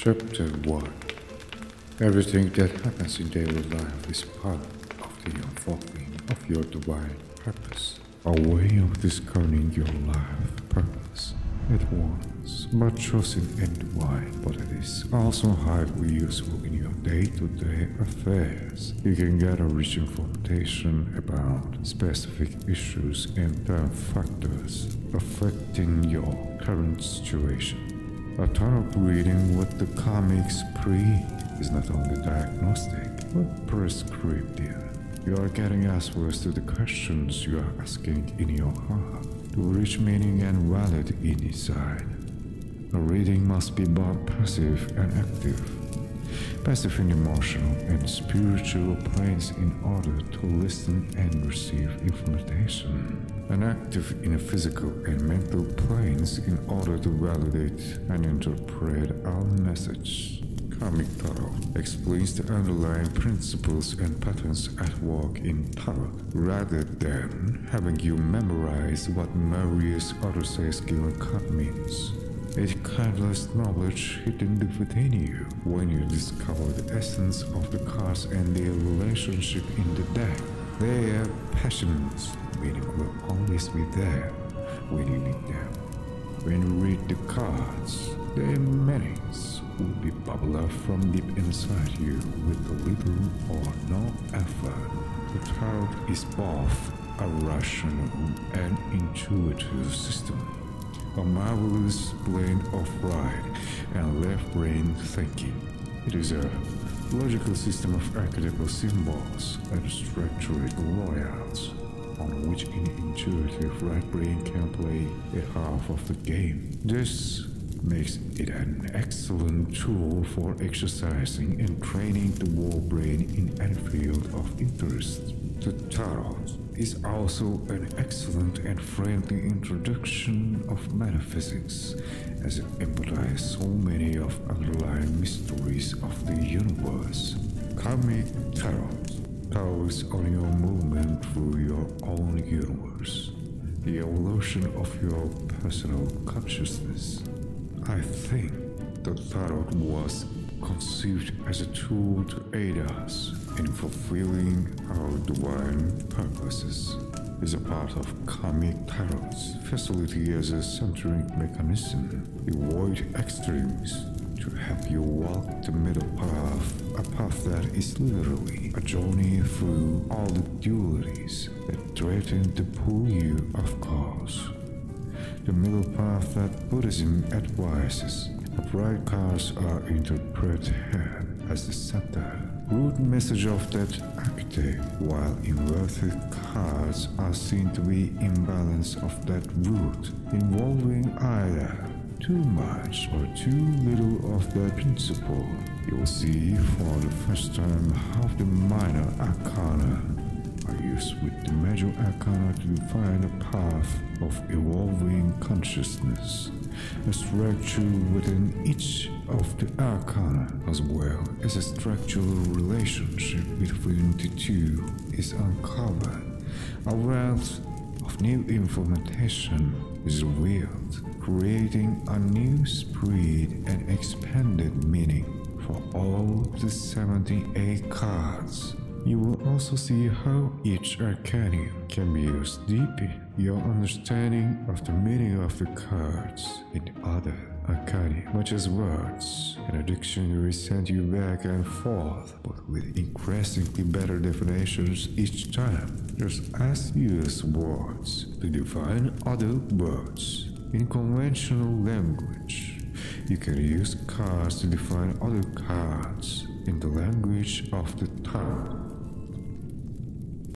Chapter 1 Everything that happens in daily life is part of the unfolding of your divine purpose, a way of discerning your life purpose at once, but chosen and divine, but it is also highly useful in your day-to-day affairs. You can get a rich information about specific issues and factors affecting your current situation. A tarot reading with the karmic spree is not only diagnostic, but prescriptive. You are getting answers to the questions you are asking in your heart to reach meaning and valid inside. A reading must be both passive and active. Passive in emotional and spiritual planes in order to listen and receive information, and active in physical and mental planes in order to validate and interpret our message. Karmic Tarot explains the underlying principles and patterns at work in Tarot rather than having you memorize what other size given card means. It's kindless knowledge hidden within you when you discover the essence of the cards and their relationship in the deck. Their passions, meaning will always be there when you need them. When you read the cards, their meanings will be bubble up from deep inside you with little or no effort. The tarot is both a rational and intuitive system, a marvelous blend of right and left brain thinking. It is a logical system of archetypal symbols and structured layouts on which an intuitive right brain can play a half of the game. This makes it an excellent tool for exercising and training the war brain in any field of interest. The tarot is also an excellent and friendly introduction of metaphysics, as it embodies so many of underlying mysteries of the universe. Karmic Tarot tells on your movement through your own universe, the evolution of your personal consciousness. I think the tarot was conceived as a tool to aid us in fulfilling our divine purposes. Is a part of karmic tarot's facility as a centering mechanism. Avoid extremes to help you walk the middle path, a path that is literally a journey through all the dualities that threaten to pull you off course the middle path that Buddhism advises. Upright cards are interpreted as the center root message of that archetype, while inverted cards are seen to be imbalance of that root, involving either too much or too little of that principle. You will see for the first time how the minor arcana with the major arcana to define a path of evolving consciousness, a structure within each of the arcana, as well as a structural relationship between the two, is uncovered. A wealth of new information is revealed, creating a new spread and expanded meaning for all the 78 cards. You will also see how each arcana can be used deepen your understanding of the meaning of the cards in other arcana, much as words. And a dictionary send you back and forth, but with increasingly better definitions each time. Just as you use words to define other words in conventional language. You can use cards to define other cards in the language of the tongue.